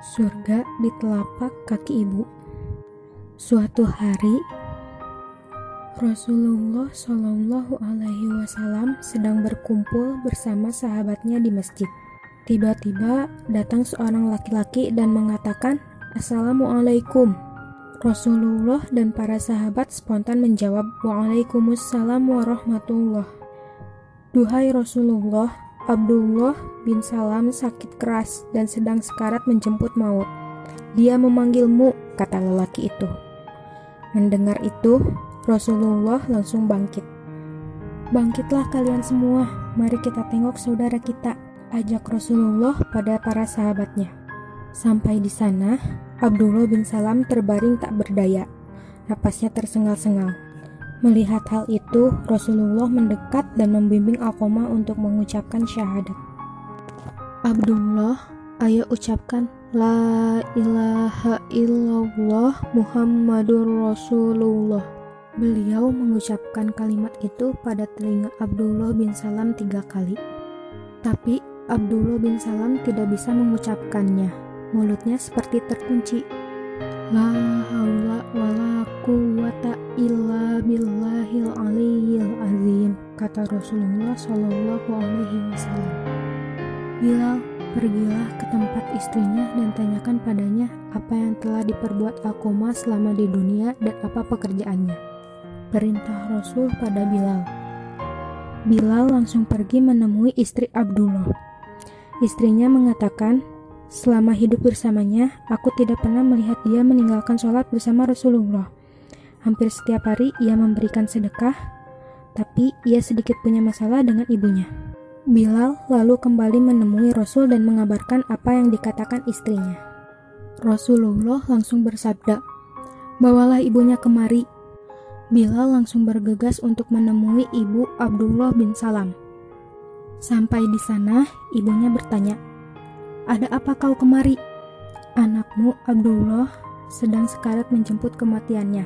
Surga di telapak kaki ibu. Suatu hari, Rasulullah Shallallahu Alaihi Wasallam sedang berkumpul bersama sahabatnya di masjid. Tiba-tiba datang seorang laki-laki dan mengatakan, "Assalamualaikum." Rasulullah dan para sahabat spontan menjawab, "Waalaikumsalam warahmatullah." Duhai Rasulullah, Abdullah bin Salam sakit keras dan sedang sekarat menjemput maut. Dia memanggilmu, kata lelaki itu. Mendengar itu, Rasulullah langsung bangkit. Bangkitlah kalian semua, mari kita tengok saudara kita, ajak Rasulullah pada para sahabatnya. Sampai di sana, Abdullah bin Salam terbaring tak berdaya. Napasnya tersengal-sengal. Melihat hal itu, Rasulullah mendekat dan membimbing Alkoma untuk mengucapkan syahadat. Abdullah, ayo ucapkan La ilaha illallah Muhammadur Rasulullah. Beliau mengucapkan kalimat itu pada telinga Abdullah bin Salam tiga kali. Tapi Abdullah bin Salam tidak bisa mengucapkannya. Mulutnya seperti terkunci. La haula wala quwata illa billahil aliyil azim kata Rasulullah Shallallahu alaihi wasallam. Bilal, pergilah ke tempat istrinya dan tanyakan padanya apa yang telah diperbuat Alkoma selama di dunia dan apa pekerjaannya. Perintah Rasul pada Bilal. Bilal langsung pergi menemui istri Abdullah. Istrinya mengatakan, Selama hidup bersamanya, aku tidak pernah melihat dia meninggalkan sholat bersama Rasulullah. Hampir setiap hari ia memberikan sedekah, tapi ia sedikit punya masalah dengan ibunya. Bilal lalu kembali menemui Rasul dan mengabarkan apa yang dikatakan istrinya. Rasulullah langsung bersabda, "Bawalah ibunya kemari." Bilal langsung bergegas untuk menemui ibu Abdullah bin Salam. Sampai di sana, ibunya bertanya, ada apa kau kemari? Anakmu Abdullah sedang sekarat menjemput kematiannya.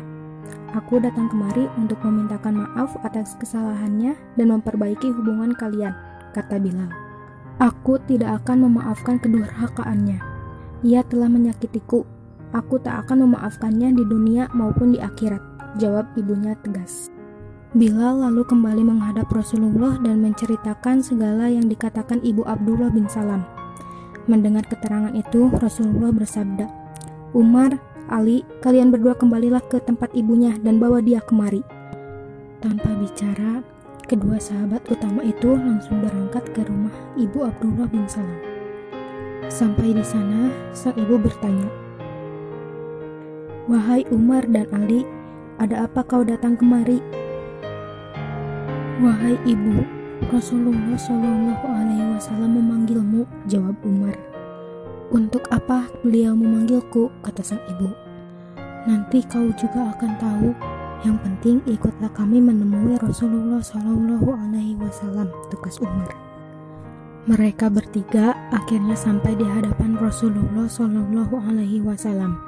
Aku datang kemari untuk memintakan maaf atas kesalahannya dan memperbaiki hubungan kalian, kata Bilal. Aku tidak akan memaafkan kedurhakaannya. Ia telah menyakitiku. Aku tak akan memaafkannya di dunia maupun di akhirat, jawab ibunya tegas. Bilal lalu kembali menghadap Rasulullah dan menceritakan segala yang dikatakan ibu Abdullah bin Salam. Mendengar keterangan itu, Rasulullah bersabda, Umar, Ali, kalian berdua kembalilah ke tempat ibunya dan bawa dia kemari. Tanpa bicara, kedua sahabat utama itu langsung berangkat ke rumah ibu Abdullah bin Salam. Sampai di sana, sang ibu bertanya, Wahai Umar dan Ali, ada apa kau datang kemari? Wahai ibu, Rasulullah Shallallahu Alaihi Wasallam memanggilmu, jawab Umar. Untuk apa beliau memanggilku? kata sang ibu. Nanti kau juga akan tahu. Yang penting ikutlah kami menemui Rasulullah Shallallahu Alaihi Wasallam, tugas Umar. Mereka bertiga akhirnya sampai di hadapan Rasulullah Shallallahu Alaihi Wasallam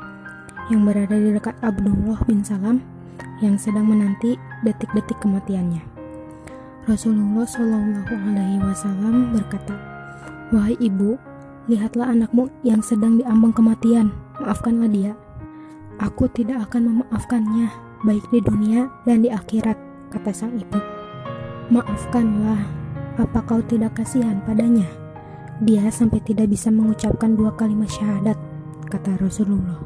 yang berada di dekat Abdullah bin Salam yang sedang menanti detik-detik kematiannya. Rasulullah Shallallahu Alaihi Wasallam berkata, "Wahai ibu, lihatlah anakmu yang sedang diambang kematian. Maafkanlah dia. Aku tidak akan memaafkannya, baik di dunia dan di akhirat," kata sang ibu. "Maafkanlah. Apa kau tidak kasihan padanya? Dia sampai tidak bisa mengucapkan dua kalimat syahadat," kata Rasulullah.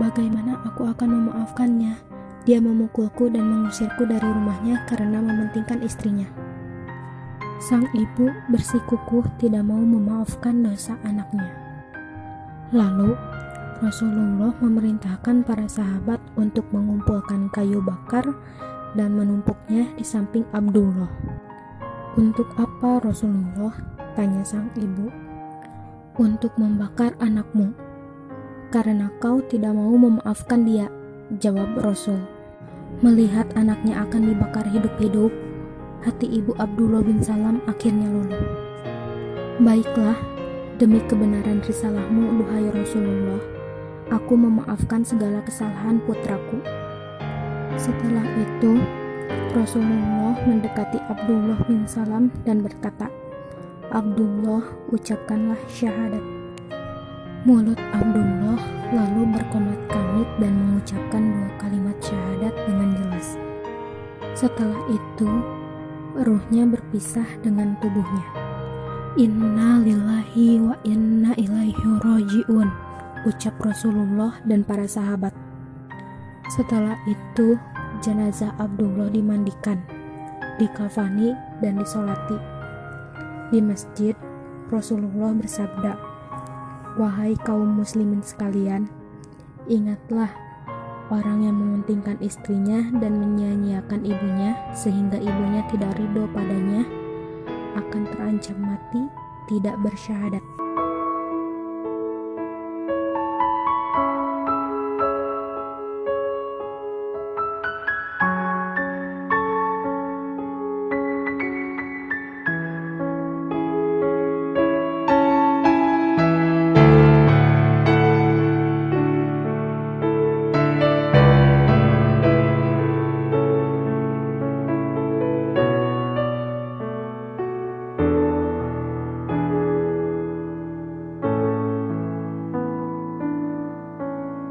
"Bagaimana aku akan memaafkannya?" Dia memukulku dan mengusirku dari rumahnya karena mementingkan istrinya. Sang ibu bersikukuh tidak mau memaafkan dosa anaknya. Lalu, Rasulullah memerintahkan para sahabat untuk mengumpulkan kayu bakar dan menumpuknya di samping Abdullah. Untuk apa Rasulullah? Tanya sang ibu. Untuk membakar anakmu. Karena kau tidak mau memaafkan dia, jawab Rasul. Melihat anaknya akan dibakar hidup-hidup, hati ibu Abdullah bin Salam akhirnya luluh. Baiklah, demi kebenaran risalahmu, duhai Rasulullah, aku memaafkan segala kesalahan putraku. Setelah itu, Rasulullah mendekati Abdullah bin Salam dan berkata, Abdullah, ucapkanlah syahadat. Mulut Abdullah lalu berkomat-kamit dan mengucapkan dua kalimat syahadat dengan jelas. Setelah itu, ruhnya berpisah dengan tubuhnya. Inna lillahi wa inna ilaihi roji'un, ucap Rasulullah dan para sahabat. Setelah itu, jenazah Abdullah dimandikan, dikafani, dan disolati. Di masjid, Rasulullah bersabda, Wahai kaum muslimin sekalian, ingatlah orang yang mementingkan istrinya dan menyia-nyiakan ibunya sehingga ibunya tidak ridho padanya akan terancam mati tidak bersyahadat.